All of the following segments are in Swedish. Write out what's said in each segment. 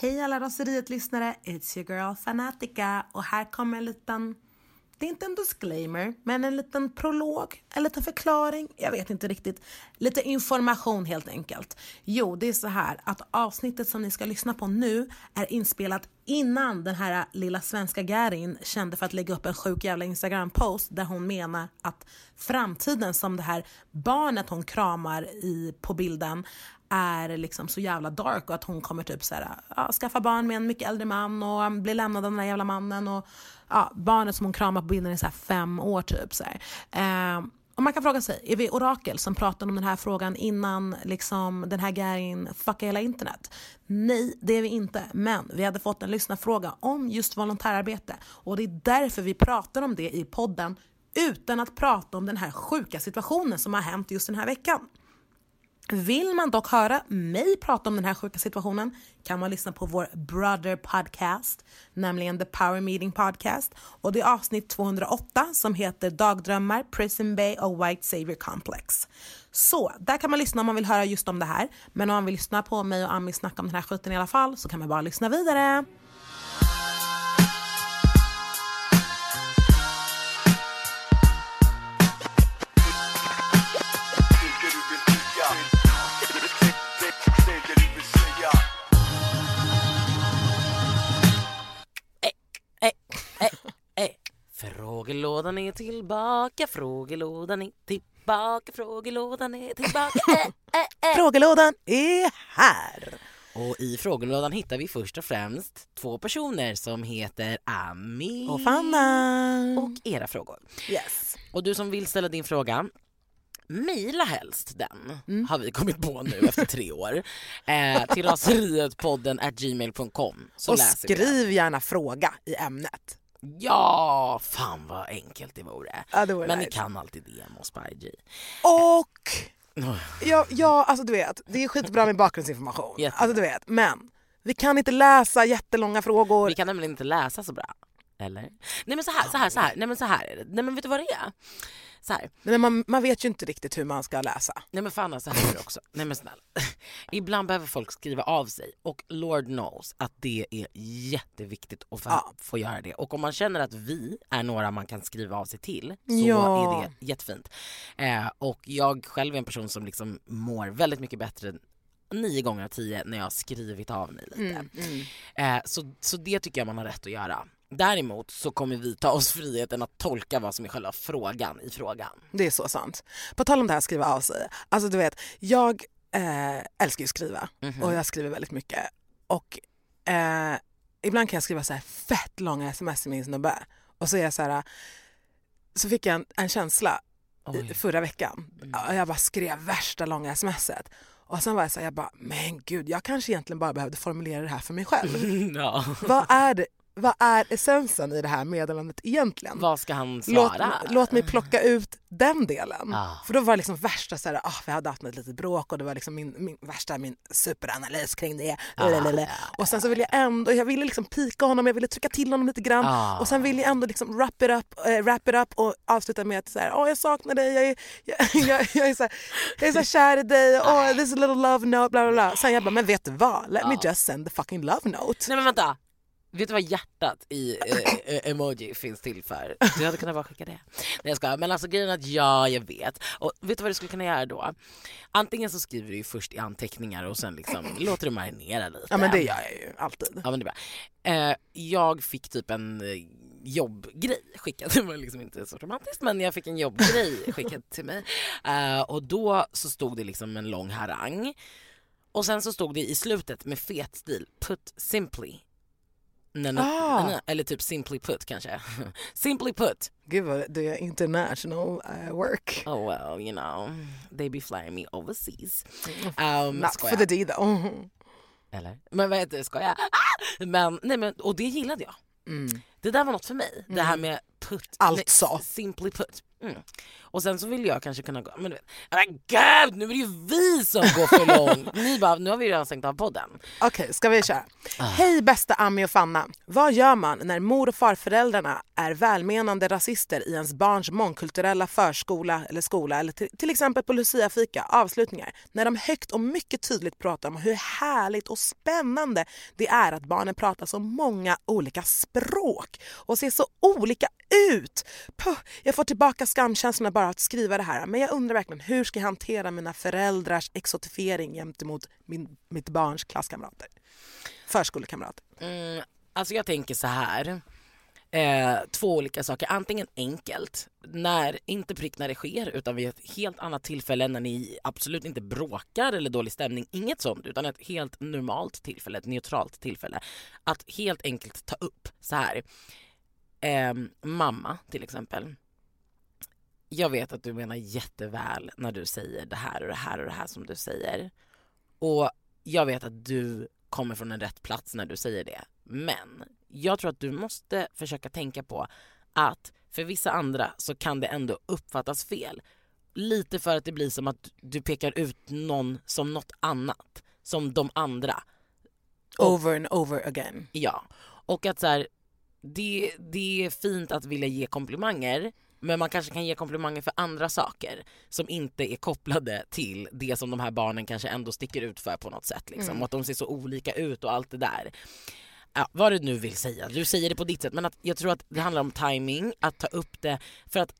Hej alla Raseriet-lyssnare, it's your girl Fanatica och här kommer en liten, det är inte en disclaimer, men en liten prolog, en liten förklaring, jag vet inte riktigt. Lite information helt enkelt. Jo, det är så här att avsnittet som ni ska lyssna på nu är inspelat innan den här lilla svenska gärin kände för att lägga upp en sjuk jävla Instagram-post där hon menar att framtiden som det här barnet hon kramar i, på bilden är liksom så jävla dark och att hon kommer typ så här, ja, skaffa barn med en mycket äldre man och bli lämnad av den där jävla mannen och ja, barnet som hon kramar på bilden är så här fem år typ. Så eh, och man kan fråga sig, är vi orakel som pratade om den här frågan innan liksom, den här grejen fuckade hela internet? Nej, det är vi inte. Men vi hade fått en lyssnarfråga om just volontärarbete och det är därför vi pratar om det i podden utan att prata om den här sjuka situationen som har hänt just den här veckan. Vill man dock höra mig prata om den här sjuka situationen kan man lyssna på vår brother podcast, nämligen The Power Meeting Podcast. Och det är avsnitt 208 som heter Dagdrömmar, Prison Bay och White Savior Complex. Så där kan man lyssna om man vill höra just om det här. Men om man vill lyssna på mig och Ami snacka om den här skiten i alla fall så kan man bara lyssna vidare. Frågelådan är tillbaka, frågelådan är tillbaka, frågelådan är tillbaka. Äh, äh, äh. Frågelådan är här! Och i frågelådan hittar vi först och främst två personer som heter Ami och Fanna. Och era frågor. Yes. Och du som vill ställa din fråga, Mejla helst den, mm. har vi kommit på nu efter tre år, eh, till raserietpodden gmail.com. Och skriv gärna fråga i ämnet. Ja, fan vad enkelt det vore. Ja, det vore Men nice. ni kan alltid DM oss på IG. Och, ja, ja alltså du vet, det är skitbra med bakgrundsinformation. Jättebra. Alltså du vet, men vi kan inte läsa jättelånga frågor. Vi kan nämligen inte läsa så bra. Eller? Nej men så här, så här, så här. Nej men så här är det. Nej men vet du vad det är? Så här. Men man, man vet ju inte riktigt hur man ska läsa. Nej men fan så här är det också. Nej men snälla. Ibland behöver folk skriva av sig och Lord knows att det är jätteviktigt att få, ja. få göra det. Och om man känner att vi är några man kan skriva av sig till så ja. är det jättefint. Eh, och jag själv är en person som liksom mår väldigt mycket bättre nio gånger av tio när jag har skrivit av mig lite. Mm, mm. Eh, så, så det tycker jag man har rätt att göra. Däremot så kommer vi ta oss friheten att tolka vad som är själva frågan i frågan. Det är så sant. På tal om det här skriva av sig. Alltså du vet, jag eh, älskar ju att skriva mm -hmm. och jag skriver väldigt mycket. Och eh, ibland kan jag skriva så här fett långa sms till min snubbe och så är jag så här, så fick jag en, en känsla i, förra veckan. Mm. Jag bara skrev värsta långa smset. Och sen var jag så här, jag bara, men gud, jag kanske egentligen bara behövde formulera det här för mig själv. ja. Vad är det vad är essensen i det här meddelandet egentligen? Vad ska han svara? Låt, låt mig plocka ut den delen. Ah. För då var det liksom värsta så här, ah, vi hade haft ett litet bråk och det var liksom min, min värsta min superanalys kring det. Ah, och sen så ville jag ändå, jag ville liksom pika honom, jag ville trycka till honom lite grann ah. och sen ville jag ändå liksom wrap it up, äh, wrap it up och avsluta med att så här, oh, jag saknar dig, jag är, jag, jag, jag är, så, här, jag är så kär i dig, oh, this is a little love note, bla bla bla. Sen jag bara, men vet du vad? Let me just send the fucking love note. Nej men vänta, Vet du vad hjärtat i eh, eh, emoji finns till för? Du hade kunnat bara skicka det. Nej jag ska. Men alltså grejen är att ja, jag vet. Och vet du vad du skulle kunna göra då? Antingen så skriver du ju först i anteckningar och sen liksom låter du marinera lite. Ja men det gör jag ju alltid. Ja men det är bra. Eh, jag fick typ en eh, jobbgrej skickad. Det var liksom inte så romantiskt men jag fick en jobbgrej skickad till mig. Eh, och då så stod det liksom en lång harang. Och sen så stod det i slutet med fet stil, put simply Nana, ah. nana, eller typ Simply Put kanske. simply Put. Gud vad det är international uh, work. Oh well, you know, they be flying me overseas. Um, Not for the D though. Eller? Men vad heter det, skojar ah! Men nej men och det gillade jag. Mm. Det där var något för mig. Det här med put. Alltså. Nej, simply put. Mm. Och sen så vill jag kanske kunna gå, men, men gud nu är det ju vi som går för långt. Ni bara, nu har vi redan stängt av podden. Okej, ska vi köra? Hej bästa Ami och Fanna. Vad gör man när mor och farföräldrarna är välmenande rasister i ens barns mångkulturella förskola eller skola eller till, till exempel på Lucia-fika, avslutningar, när de högt och mycket tydligt pratar om hur härligt och spännande det är att barnen pratar så många olika språk och ser så olika ut. Puh, jag får tillbaka skamkänslorna bara att skriva det här men jag undrar verkligen hur ska jag hantera mina föräldrars exotifiering gentemot min, mitt barns klasskamrater? Förskolekamrater. Mm, alltså jag tänker så här. Eh, två olika saker. Antingen enkelt, när, inte prick när det sker utan vid ett helt annat tillfälle när ni absolut inte bråkar eller dålig stämning. Inget sånt utan ett helt normalt tillfälle, ett neutralt tillfälle. Att helt enkelt ta upp så här. Eh, mamma till exempel. Jag vet att du menar jätteväl när du säger det här och det här och det här som du säger. Och jag vet att du kommer från en rätt plats när du säger det. Men jag tror att du måste försöka tänka på att för vissa andra så kan det ändå uppfattas fel. Lite för att det blir som att du pekar ut någon som något annat, som de andra. Over and over again. Ja, och att så här, det, det är fint att vilja ge komplimanger men man kanske kan ge komplimanger för andra saker som inte är kopplade till det som de här barnen kanske ändå sticker ut för på något sätt. Liksom. Mm. Och att de ser så olika ut och allt det där. Ja, vad du nu vill säga, du säger det på ditt sätt men att jag tror att det handlar om timing, att ta upp det för att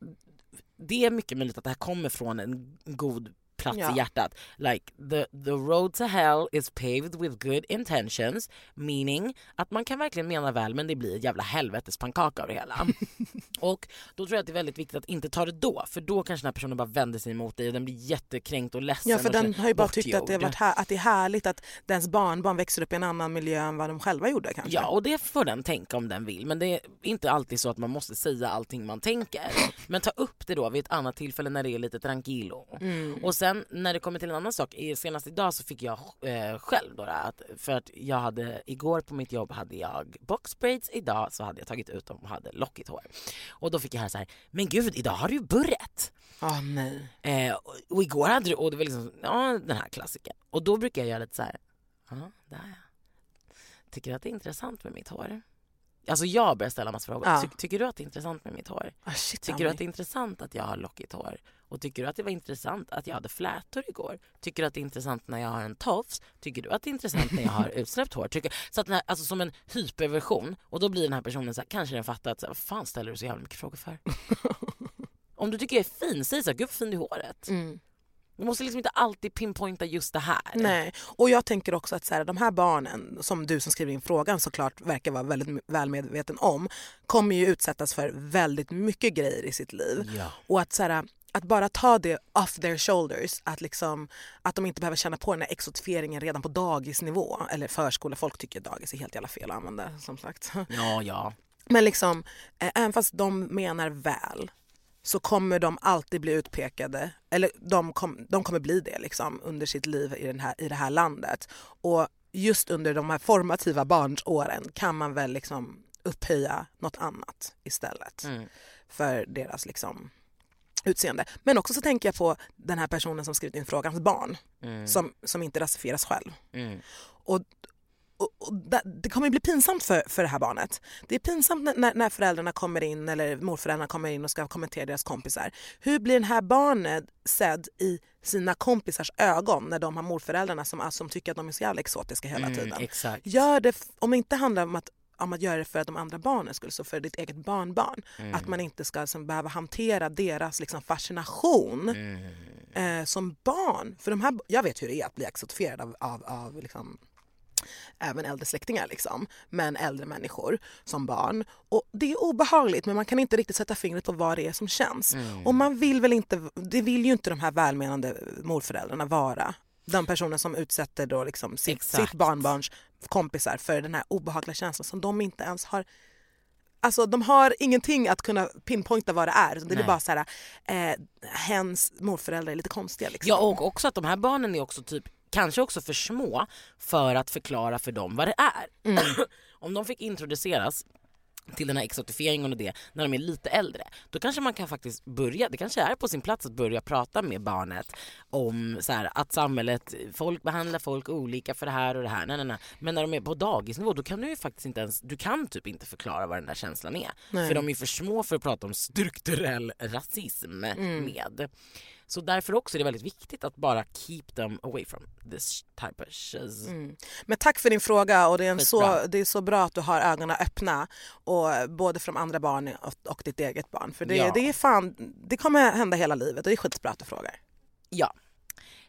det är mycket möjligt att det här kommer från en god plats Ja. i hjärtat. Like the, the road to hell is paved with good intentions meaning att man kan verkligen mena väl men det blir ett jävla helvetes pannkaka av det hela. och då tror jag att det är väldigt viktigt att inte ta det då för då kanske den här personen bara vänder sig emot dig och den blir jättekränkt och ledsen. Ja för den har ju bara tyckt att det, bortgjord. varit här, att det är härligt att dens barnbarn växer upp i en annan miljö än vad de själva gjorde kanske. Ja och det får den tänka om den vill men det är inte alltid så att man måste säga allting man tänker. Men ta upp det då vid ett annat tillfälle när det är lite tranquilo. Mm. Och sen när det kommer till en annan sak, senast idag så fick jag eh, själv då det här att för att jag hade igår på mitt jobb hade jag boxbraids, idag så hade jag tagit ut dem och hade lockigt hår. Och då fick jag höra så här, men gud idag har du ju burret. Åh nej. Eh, och, och igår hade du, och det var liksom, ja den här klassiken. Och då brukar jag göra lite så här, ja där ja. Tycker du att det är intressant med mitt hår? Alltså jag börjar ställa massa frågor. Ja. Ty, tycker du att det är intressant med mitt hår? Ah, shit, Tycker du att det är intressant att jag har lockigt hår? Och tycker du att det var intressant att jag hade flätor igår? Tycker du att det är intressant när jag har en tofs? Tycker du att det är intressant när jag har utsläppt hår? Tycker, så att här, alltså som en hyperversion. Och då blir den här personen så här, kanske den fattar att så här, vad fan ställer du så jävla mycket frågor för? Om du tycker jag är fin, säg så här, gud vad fin du är i håret. Mm. Du måste liksom inte alltid pinpointa just det här. Nej, och jag tänker också att så här, de här barnen som du som skriver in frågan såklart verkar vara väldigt väl medveten om kommer ju utsättas för väldigt mycket grejer i sitt liv. Ja. Och att, så här, att bara ta det off their shoulders, att, liksom, att de inte behöver känna på den här exotifieringen redan på dagisnivå eller förskola. Folk tycker dagis är helt jävla fel att använda som sagt. Ja, ja. Men liksom, eh, även fast de menar väl så kommer de alltid bli utpekade, eller de, kom, de kommer bli det liksom, under sitt liv i, den här, i det här landet. Och just under de här formativa barnsåren kan man väl liksom upphöja något annat istället Mm. för deras liksom, utseende. Men också så tänker jag på den här personen som skrivit in frågans barn Mm. som, som inte rasifieras själv. Mm. Och, och, och det, det kommer ju bli pinsamt för, för det här barnet. Det är pinsamt när- när, föräldrarna kommer in eller morföräldrarna kommer in och ska kommentera deras kompisar. Hur blir den här barnet sedd i sina kompisars ögon när de har morföräldrarna som, som tycker att de är så jävla exotiska hela Mm, tiden? exakt. Gör det, om det inte handlar om att om att göra det för de andra barnen skulle så för ditt eget barnbarn. Mm. Att man inte ska liksom, behöva hantera deras liksom, fascination Mm. eh, som barn. För de här, jag vet hur det är att bli exotifierad av, av, av liksom, även äldre släktingar, liksom, men äldre människor som barn. Och Det är obehagligt men man kan inte riktigt sätta fingret på vad det är som känns. Mm. Och man vill väl inte, det vill ju inte de här välmenande morföräldrarna vara. De personer som utsätter då liksom sitt, sitt barnbarns kompisar för den här obehagliga känslan som de inte ens har Alltså de har ingenting att kunna pinpointa vad det är. Det är bara så här, eh, hens morföräldrar är lite konstiga. Liksom. Ja och också att de här barnen är också typ kanske också för små för att förklara för dem vad det är. Mm. Om de fick introduceras till den här exotifieringen och det när de är lite äldre. Då kanske man kan faktiskt börja, det kanske är på sin plats att börja prata med barnet om så här, att samhället, folk behandlar folk olika för det här och det här. Nej, nej, nej. Men när de är på dagisnivå då kan du ju faktiskt inte ens, du kan typ inte förklara vad den där känslan är. Nej. För de är för små för att prata om strukturell rasism med. Så därför också är det väldigt viktigt att bara keep them away from this type of shiz. Men tack för din fråga och det är, en så, det är så bra att du har ögonen öppna och både från andra barn och, och ditt eget barn. För det, Ja. det är fan, det kommer hända hela livet och det är skitbra att du frågar. Ja.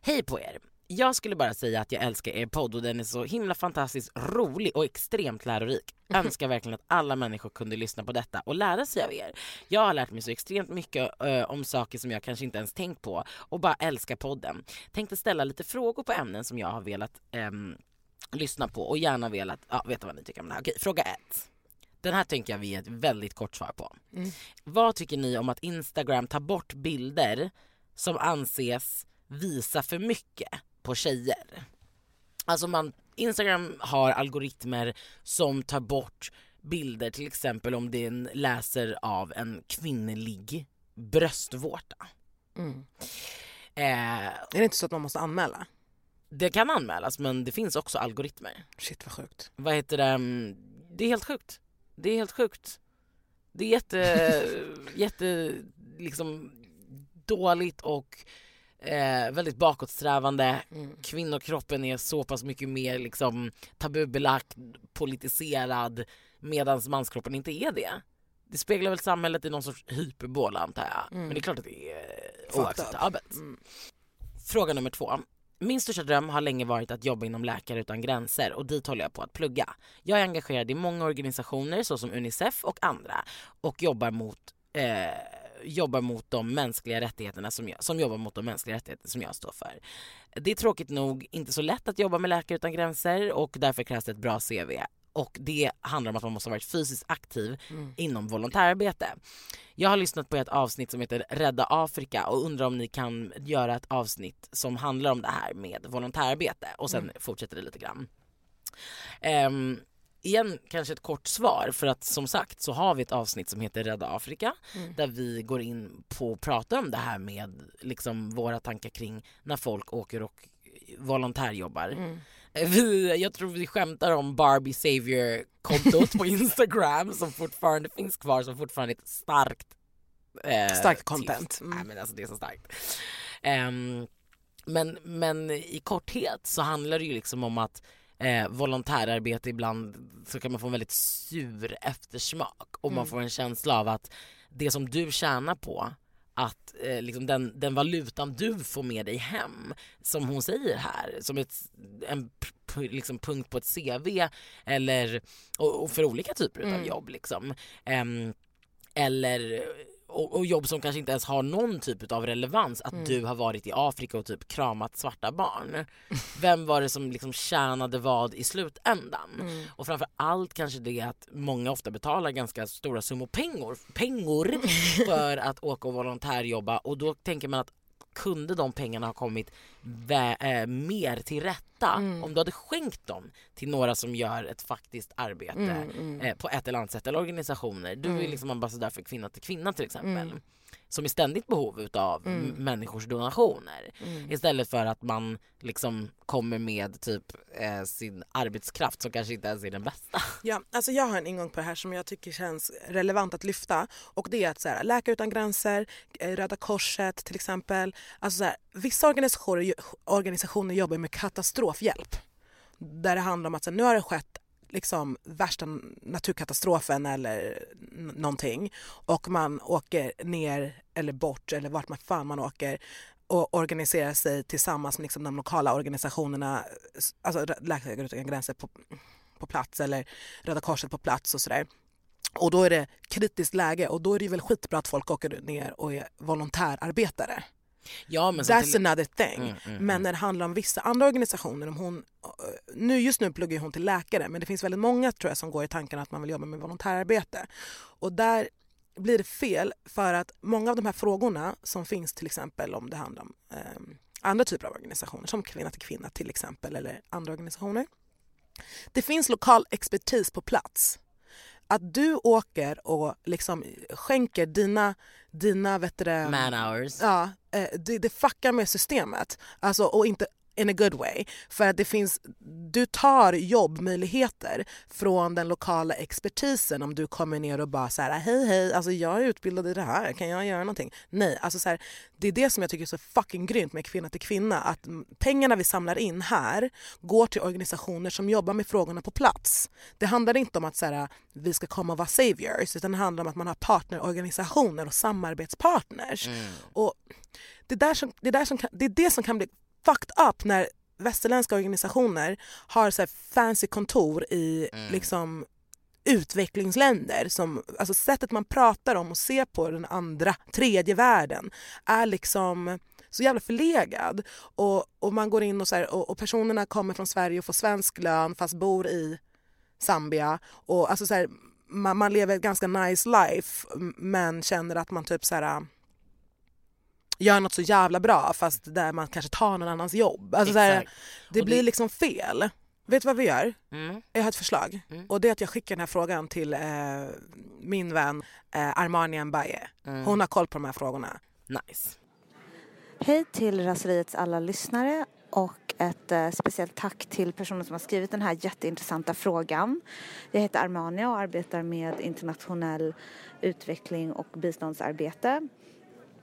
Hej på er! Jag skulle bara säga att jag älskar er podd och den är så himla fantastiskt rolig och extremt lärorik. Önskar verkligen att alla människor kunde lyssna på detta och lära sig av er. Jag har lärt mig så extremt mycket eh, om saker som jag kanske inte ens tänkt på och bara älskar podden. Tänkte ställa lite frågor på ämnen som jag har velat ehm, lyssna på och gärna velat ja, veta vad ni tycker om det här. Okej, fråga ett. Den här tänker jag vi ger ett väldigt kort svar på. Vad tycker ni om att Instagram tar bort bilder som anses visa för mycket på tjejer? Alltså man, Instagram har algoritmer som tar bort bilder till exempel om den läser av en kvinnlig bröstvårta. Eh, Är det inte så att man måste anmäla? det kan anmälas men det finns också algoritmer. Shit vad sjukt. vad heter det, mm, det är helt sjukt. Det är helt sjukt. Det är jätte, jätte liksom dåligt och eh, väldigt bakåtsträvande. Kvinnokroppen är så pass mycket mer liksom tabubelagd, politiserad medan manskroppen inte är det. Det speglar väl samhället i någon sorts hyperbola antar jag. Men det är klart att det är oacceptabelt. Fråga nummer två. Min största dröm har länge varit att jobba inom Läkare utan gränser och dit håller jag på att plugga. Jag är engagerad i många organisationer såsom Unicef och andra och jobbar mot eh, jobbar mot de mänskliga rättigheterna som jag, som jobbar mot de mänskliga rättigheter som jag står för. Det är tråkigt nog inte så lätt att jobba med Läkare utan gränser och därför krävs det ett bra CV. Och det handlar om att man måste ha varit fysiskt aktiv inom volontärarbete. Jag har lyssnat på ett avsnitt som heter Rädda Afrika och undrar om ni kan göra ett avsnitt som handlar om det här med volontärarbete och sen fortsätter det lite grann. Ehm, igen kanske ett kort svar för att som sagt så har vi ett avsnitt som heter Rädda Afrika där vi går in på och pratar om det här med liksom våra tankar kring när folk åker och volontärjobbar. Eh, Vi, jag tror vi skämtar om Barbie Savior-kontot på Instagram som fortfarande finns kvar som fortfarande är ett starkt eh, Starkt content. Mm. Nej, men alltså det är så starkt. Ehm, men, men i korthet så handlar det ju liksom om att eh, volontärarbete ibland så kan man få en väldigt sur eftersmak och man får en känsla av att det som du tjänar på att eh, liksom den, den valutan du får med dig hem, som hon säger här, som ett, en liksom punkt på ett CV eller och, och för olika typer av jobb. Liksom. Ehm, eller och, och jobb som kanske inte ens har någon typ av relevans att du har varit i Afrika och typ kramat svarta barn. Vem var det som liksom tjänade vad i slutändan? Och framför allt kanske det att många ofta betalar ganska stora summor pengar, pengar för att åka och volontärjobba och då tänker man att kunde de pengarna ha kommit eh, mer till rätta om du hade skänkt dem till några som gör ett faktiskt arbete eh, på ett eller annat sätt eller organisationer. Du är liksom ambassadör för Kvinna till Kvinna till exempel som är ständigt behov utav m- människors donationer. Istället för att man liksom kommer med typ eh, sin arbetskraft som kanske inte ens är den bästa. Ja, alltså jag har en ingång på det här som jag tycker känns relevant att lyfta. Och det är att så här, Läkare utan gränser, eh, Röda Korset till exempel. Alltså så här, vissa organisationer, organisationer jobbar med katastrofhjälp. Där det handlar om att så nu har det skett liksom värsta naturkatastrofen eller någonting och man åker ner eller bort eller vart man fan man åker och organiserar sig tillsammans med liksom de lokala organisationerna, alltså Läkare utan gränser på, på plats eller Röda Korset på plats och sådär. Och då är det kritiskt läge och då är det väl skitbra att folk åker ner och är volontärarbetare. Ja, men That's till, another thing. Mm, mm, men när det handlar om vissa andra organisationer, om hon, nu, just nu pluggar hon till läkare men det finns väldigt många tror jag som går i tanken att man vill jobba med volontärarbete. Och där blir det fel för att många av de här frågorna som finns till exempel om det handlar om eh, andra typer av organisationer som Kvinna till Kvinna till exempel eller andra organisationer. Det finns lokal expertis på plats. Att du åker och liksom skänker dina, dina vet du, Man hours. Ja, eh, det, det fuckar med systemet. Alltså, och inte in a good way. För att det finns, du tar jobbmöjligheter från den lokala expertisen om du kommer ner och bara så här, hej hej, alltså jag är utbildad i det här, kan jag göra någonting? Nej, alltså så här, det är det som jag tycker är så fucking grymt med Kvinna till Kvinna, att pengarna vi samlar in här går till organisationer som jobbar med frågorna på plats. Det handlar inte om att så här, vi ska komma och vara saviors, utan det handlar om att man har partnerorganisationer och samarbetspartners. Mm. Och det, där som, det, där som kan, det är det som kan bli fucked up när västerländska organisationer har så fancy kontor i mm. liksom utvecklingsländer. Som, alltså sättet man pratar om och ser på den andra, tredje världen är liksom så jävla förlegad. Och, och man går in och, så här, och, och, personerna kommer från Sverige och får svensk lön fast bor i Zambia. Och alltså så här, man, man, lever ett ganska nice life men känner att man typ så här gör något så jävla bra fast där man kanske tar någon annans jobb. Alltså, så här, det blir liksom fel. Vet du vad vi gör? Mm. Jag har ett förslag mm. och det är att jag skickar den här frågan till eh, min vän eh, Armani Mbaye. Mm. Hon har koll på de här frågorna. Nice. Hej till Raseriets alla lyssnare och ett eh, speciellt tack till personen som har skrivit den här jätteintressanta frågan. Jag heter Armania och arbetar med internationell utveckling och biståndsarbete.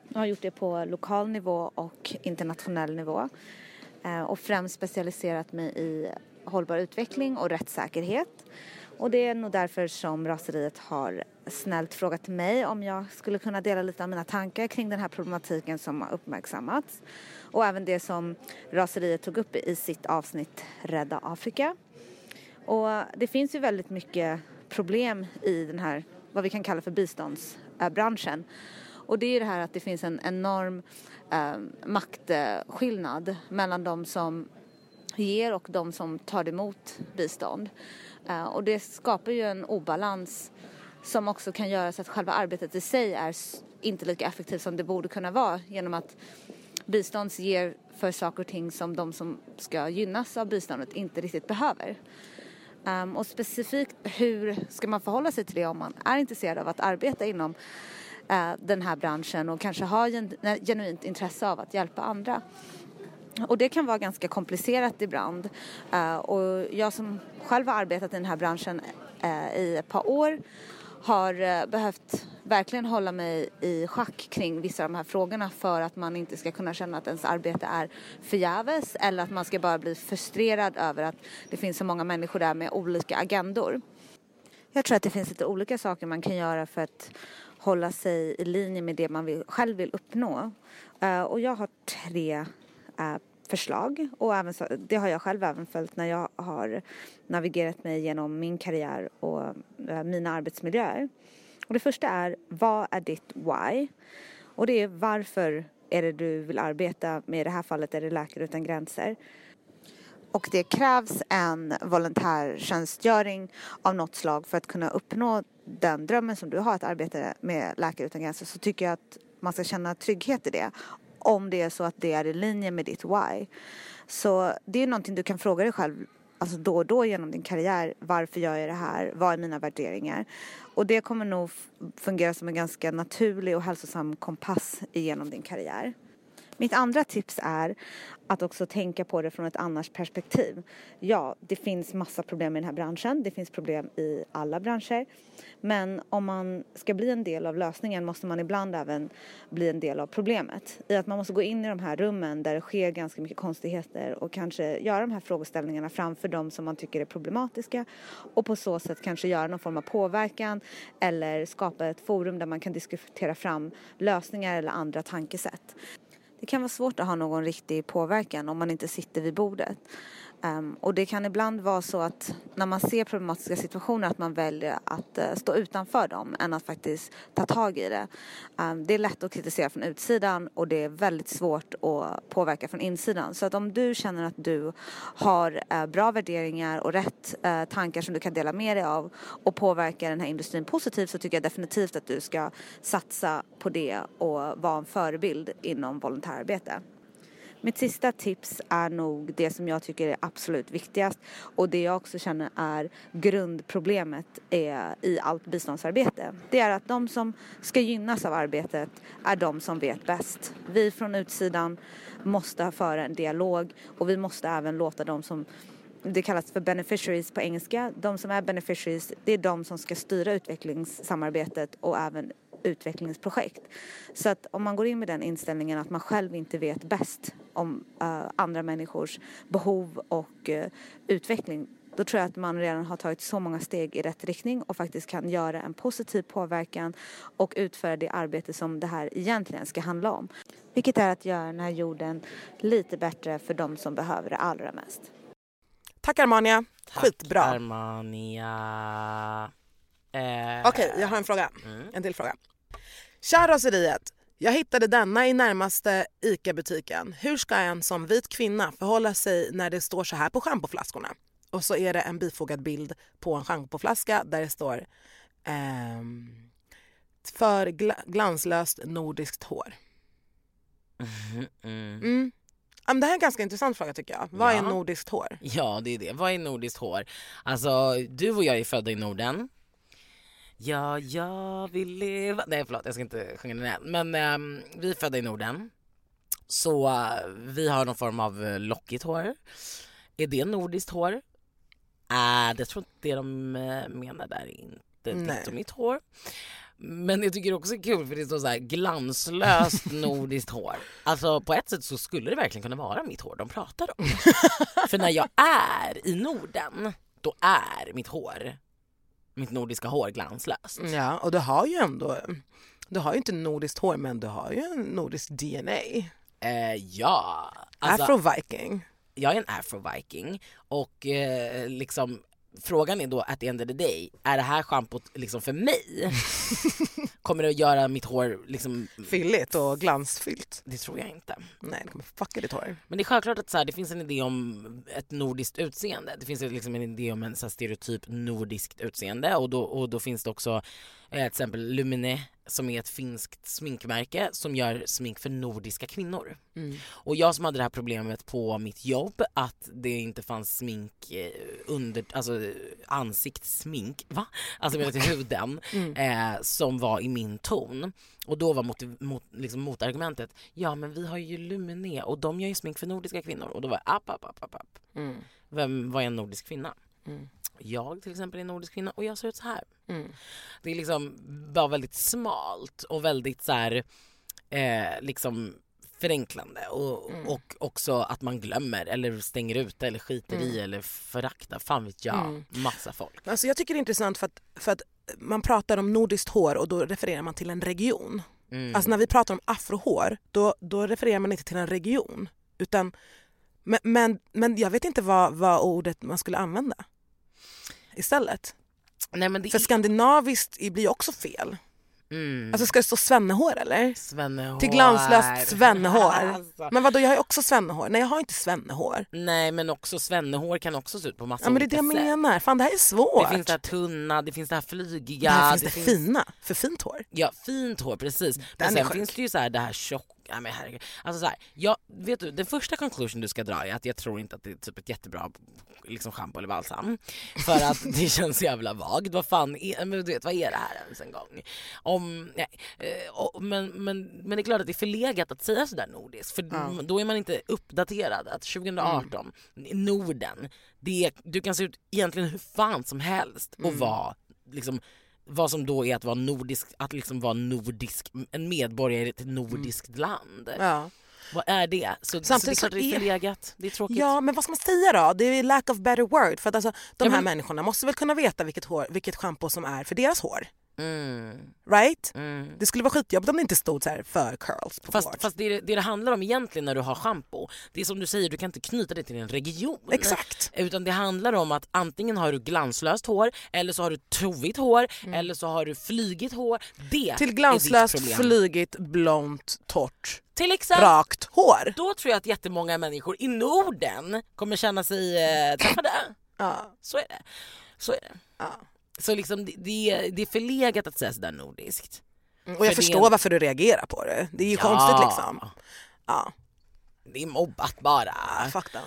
Jag har gjort det på lokal nivå och internationell nivå eh, och främst specialiserat mig i hållbar utveckling och rättssäkerhet. Och det är nog därför som raseriet har snällt frågat mig om jag skulle kunna dela lite av mina tankar kring den här problematiken som har uppmärksammats. Och även det som raseriet tog upp i sitt avsnitt Rädda Afrika. Och det finns ju väldigt mycket problem i den här, vad vi kan kalla för biståndsbranschen. Och det är det här att det finns en enorm eh, maktskillnad mellan de som ger och de som tar emot bistånd. Eh, och det skapar ju en obalans som också kan göra så att själva arbetet i sig är inte lika effektivt som det borde kunna vara genom att bistånd ger för saker och ting som de som ska gynnas av biståndet inte riktigt behöver. Um, och specifikt hur ska man förhålla sig till det om man är intresserad av att arbeta inom Eh, den här branschen och kanske har eh, genuint intresse av att hjälpa andra. Och det kan vara ganska komplicerat ibland. Eh, och jag som själv har arbetat i den här branschen i ett par år har behövt verkligen hålla mig i schack kring vissa av de här frågorna för att man inte ska kunna känna att ens arbete är förgäves eller att man ska bara bli frustrerad över att det finns så många människor där med olika agendor. Jag tror att det finns lite olika saker man kan göra för att hålla sig i linje med det man vill, själv vill uppnå. Uh, och jag har tre uh, förslag och även så, det har jag själv även följt när jag har navigerat mig genom min karriär och uh, mina arbetsmiljöer. Och det första är, vad är ditt why? Och det är varför är det du vill arbeta med, i det här fallet är det Läkare Utan Gränser. Och det krävs en volontärtjänstgöring av något slag för att kunna uppnå den drömmen som du har att arbeta med Läkare Utan Gränser så tycker jag att man ska känna trygghet i det. Om det är så att det är i linje med ditt why. Så det är någonting du kan fråga dig själv alltså då och då genom din karriär. Varför gör jag det här? Vad är mina värderingar? Och det kommer nog fungera som en ganska naturlig och hälsosam kompass genom din karriär. Mitt andra tips är att också tänka på det från ett annars perspektiv. Ja, det finns massa problem i den här branschen. Det finns problem i alla branscher. Men om man ska bli en del av lösningen måste man ibland även bli en del av problemet. I att man måste gå in i de här rummen där det sker ganska mycket konstigheter och kanske göra de här frågeställningarna framför de som man tycker är problematiska och på så sätt kanske göra någon form av påverkan eller skapa ett forum där man kan diskutera fram lösningar eller andra tankesätt det kan vara svårt att ha någon riktig påverkan om man inte sitter vid bordet. Um, och det kan ibland vara så att när man ser problematiska situationer att man väljer att uh, stå utanför dem än att faktiskt ta tag i det. Um, det är lätt att kritisera från utsidan och det är väldigt svårt att påverka från insidan. Så att om du känner att du har uh, bra värderingar och rätt uh, tankar som du kan dela med dig av och påverka den här industrin positivt så tycker jag definitivt att du ska satsa på det och vara en förebild inom volontärarbete. Mitt sista tips är nog det som jag tycker är absolut viktigast och det jag också känner är grundproblemet är i allt biståndsarbete. Det är att de som ska gynnas av arbetet är de som vet bäst. Vi från utsidan måste föra en dialog och vi måste även låta de som det kallas för beneficiaries på engelska. De som är beneficiaries, det är de som ska styra utvecklingssamarbetet och även utvecklingsprojekt. Så att om man går in med den inställningen att man själv inte vet bäst om uh, andra människors behov och uh, utveckling då tror jag att man redan har tagit så många steg i rätt riktning och faktiskt kan göra en positiv påverkan och utföra det arbete som det här egentligen ska handla om. Vilket är att göra den här jorden lite bättre för de som behöver det allra mest. Tack Armania, Tack, skitbra. Armania. Eh, Okej, jag har en fråga. Mm. En till fråga. Tja raseriet! Jag hittade denna i närmaste ICA-butiken. Hur ska en som vit kvinna förhålla sig när det står så här på schampoflaskorna? Och så är det en bifogad bild på en schampoflaska där det står ehm, för gla- glanslöst nordiskt hår. Mm. Mm. Det här är en ganska intressant fråga tycker jag. Vad är Ja. nordiskt hår? Ja, det är det. Vad är nordiskt hår? Alltså, du och jag är födda i Norden. Ja, jag vill leva... Nej, förlåt, jag ska inte sjunga den än. Men ehm, vi är födda i Norden. Så eh, vi har någon form av eh, lockigt hår. Är det nordiskt hår? Äh, det tror inte det de eh, menar där. Inte Nej. ditt och mitt hår. Men jag tycker också det är kul för det står så här glanslöst nordiskt hår. Alltså på ett sätt så skulle det verkligen kunna vara mitt hår de pratar om. för när jag är i Norden, då är mitt hår, mitt nordiska hår glanslöst. Ja, och du har ju ändå, du har ju inte nordiskt hår men du har ju en nordisk DNA. Eh, ja, alltså, Afro-viking. jag är en afro-viking och eh, liksom frågan är då at the end of the day, är det här schampot liksom för mig? Kommer det att göra mitt hår liksom, Fylligt och glansfyllt. det tror jag inte. Nej, det kommer fucka ditt hår. Men det är självklart att så här, det finns en idé om ett nordiskt utseende. Det finns liksom en idé om en så stereotyp nordiskt utseende och då, och då finns det också eh, till exempel Lumine som är ett finskt sminkmärke som gör smink för nordiska kvinnor. Mm. Och jag som hade det här problemet på mitt jobb att det inte fanns smink eh, under, alltså ansiktssmink, va? Alltså med till huden Mm. eh, som var i min ton. Och då var motiv, mot, liksom motargumentet, ja men vi har ju Lumine och de gör ju smink för nordiska kvinnor. Och då var jag, app, app, app, app, app. Mm. Vem, vad är en nordisk kvinna? Mm. Jag till exempel är en nordisk kvinna och jag ser ut så här. Mm. Det är liksom bara väldigt smalt och väldigt så här, eh, liksom förenklande och, Mm. och också att man glömmer eller stänger ute eller skiter i eller föraktar, fan vet jag, Mm. massa folk. Alltså jag tycker det är intressant för att, för att man pratar om nordiskt hår och då refererar man till en region. Mm. Alltså när vi pratar om afrohår då, då refererar man inte till en region. Utan, men, men, men jag vet inte vad, vad ordet man skulle använda istället. Nej men det För skandinaviskt blir ju också fel. Mm. Alltså ska det stå svennehår eller? Svennehår. Till glanslöst svennehår. Alltså. Men vadå jag har ju också svennehår. Nej jag har inte svennehår. Nej men också svennehår kan också se ut på massa Ja men det är det jag menar. Fan det här är svårt. Det finns det här tunna, det finns det här flygiga. det här finns det, fina, för fint hår. Ja, fint hår precis. Men är sen sjuk. finns det ju så här det här tjocka, ja, men herregud. Alltså så här, jag, vet du, den första conclusion du ska dra är att jag tror inte att det är typ ett jättebra liksom schampo eller balsam. För att det känns jävla vagt. Vad fan är, men du vet, vad är det här ens en gång? Om, nej, eh, och, men, men, men det är klart att det är förlegat att säga sådär nordiskt för Ja. då är man inte uppdaterad. Att 2018, Norden, det du kan se ut egentligen hur fan som helst och Mm. vara liksom vad som då är att vara nordisk, att liksom vara nordisk, en medborgare i ett nordiskt land. Ja. Vad är det? Så, Samtidigt så det är klart så det är är- förlegat, det är tråkigt. ja men vad ska man säga då? Det är lack of better word. För att alltså, de Ja, här men- människorna måste väl kunna veta vilket, hår, vilket shampoo som är för deras hår. Mm, Right? mm. Det skulle vara skitjobbigt om det inte stod så här för curls på Fast, fast det, det det handlar om egentligen när du har shampoo, det är som du säger, du kan inte knyta det till en region. Exakt. Utan det handlar om att antingen har du glanslöst hår, eller så har du tovigt hår, eller så har du flygigt hår. Det Mm. Till är ditt glanslöst, problem. flygigt, blont, torrt, Till exempel, rakt hår. då tror jag att jättemånga människor i Norden kommer känna sig eh, träffade. Ja. Så är det. Så är det. Ja. Så liksom, det, det, är, det förlegat att säga sådär nordiskt. Mm, Och jag För det förstår en- varför du reagerar på det. Det är ju konstigt liksom. Ja. Det är mobbat bara.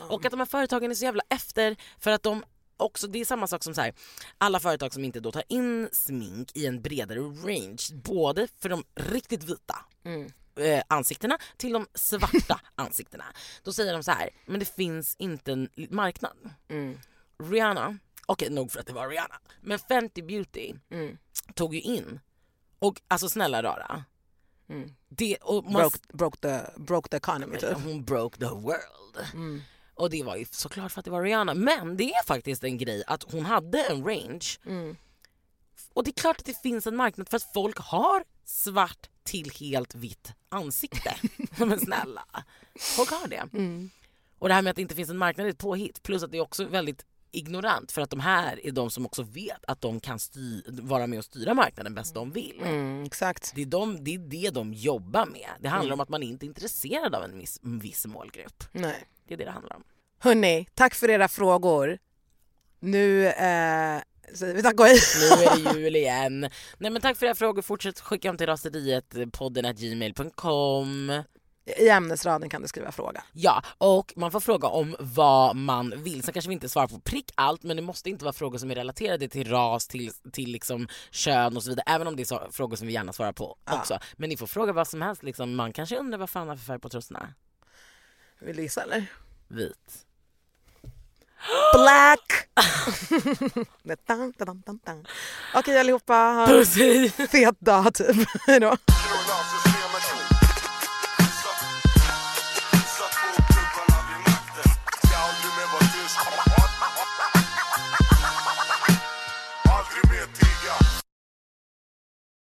Och att de här företagen är så jävla efter för att de också, det är samma sak som så här, alla företag som inte då tar in smink i en bredare range, både för de riktigt vita Mm. eh, ansiktena till de svarta ansiktena. Då säger de så här, men det finns inte en marknad. Mm. Rihanna, okej nog för att det var Rihanna, men Fenty Beauty Mm. tog ju in, och alltså snälla rara, Mm. det, och man, Broke, broke, the, broke the economy typ. hon broke the world. Mm. Och det var ju såklart för att det var Rihanna. Men det är faktiskt en grej att hon hade en range. Mm. Och det är klart att det finns en marknad för att folk har svart till helt vitt ansikte. Men snälla, folk har det. Mm. Och det här med att det inte finns en marknad är ett påhitt. Plus att det är också väldigt ignorant för att de här är de som också vet att de kan vara med och styra marknaden bäst de vill. Mm, exakt. Det, är de, det är det de jobbar med. Det handlar om att man inte är intresserad av en viss, en viss målgrupp. Nej. Det är det det handlar om. Hörni, tack för era frågor. Nu eh, vi tack och hej. Nu är det jul igen. Nej men tack för era frågor. Fortsätt skicka dem till raseriet podden gmail.com. I ämnesraden kan du skriva fråga. Ja, och man får fråga om vad man vill. Sen kanske vi inte svarar på prick allt men det måste inte vara frågor som är relaterade till ras, till, till liksom kön och så vidare. Även om det är så, frågor som vi gärna svarar på Ja. också. Men ni får fråga vad som helst. Liksom. Man kanske undrar vad fan har för färg på trosorna? Vill du gissa eller? Vit. Black! Okej allihopa, ha en fet dag typ. Hejdå.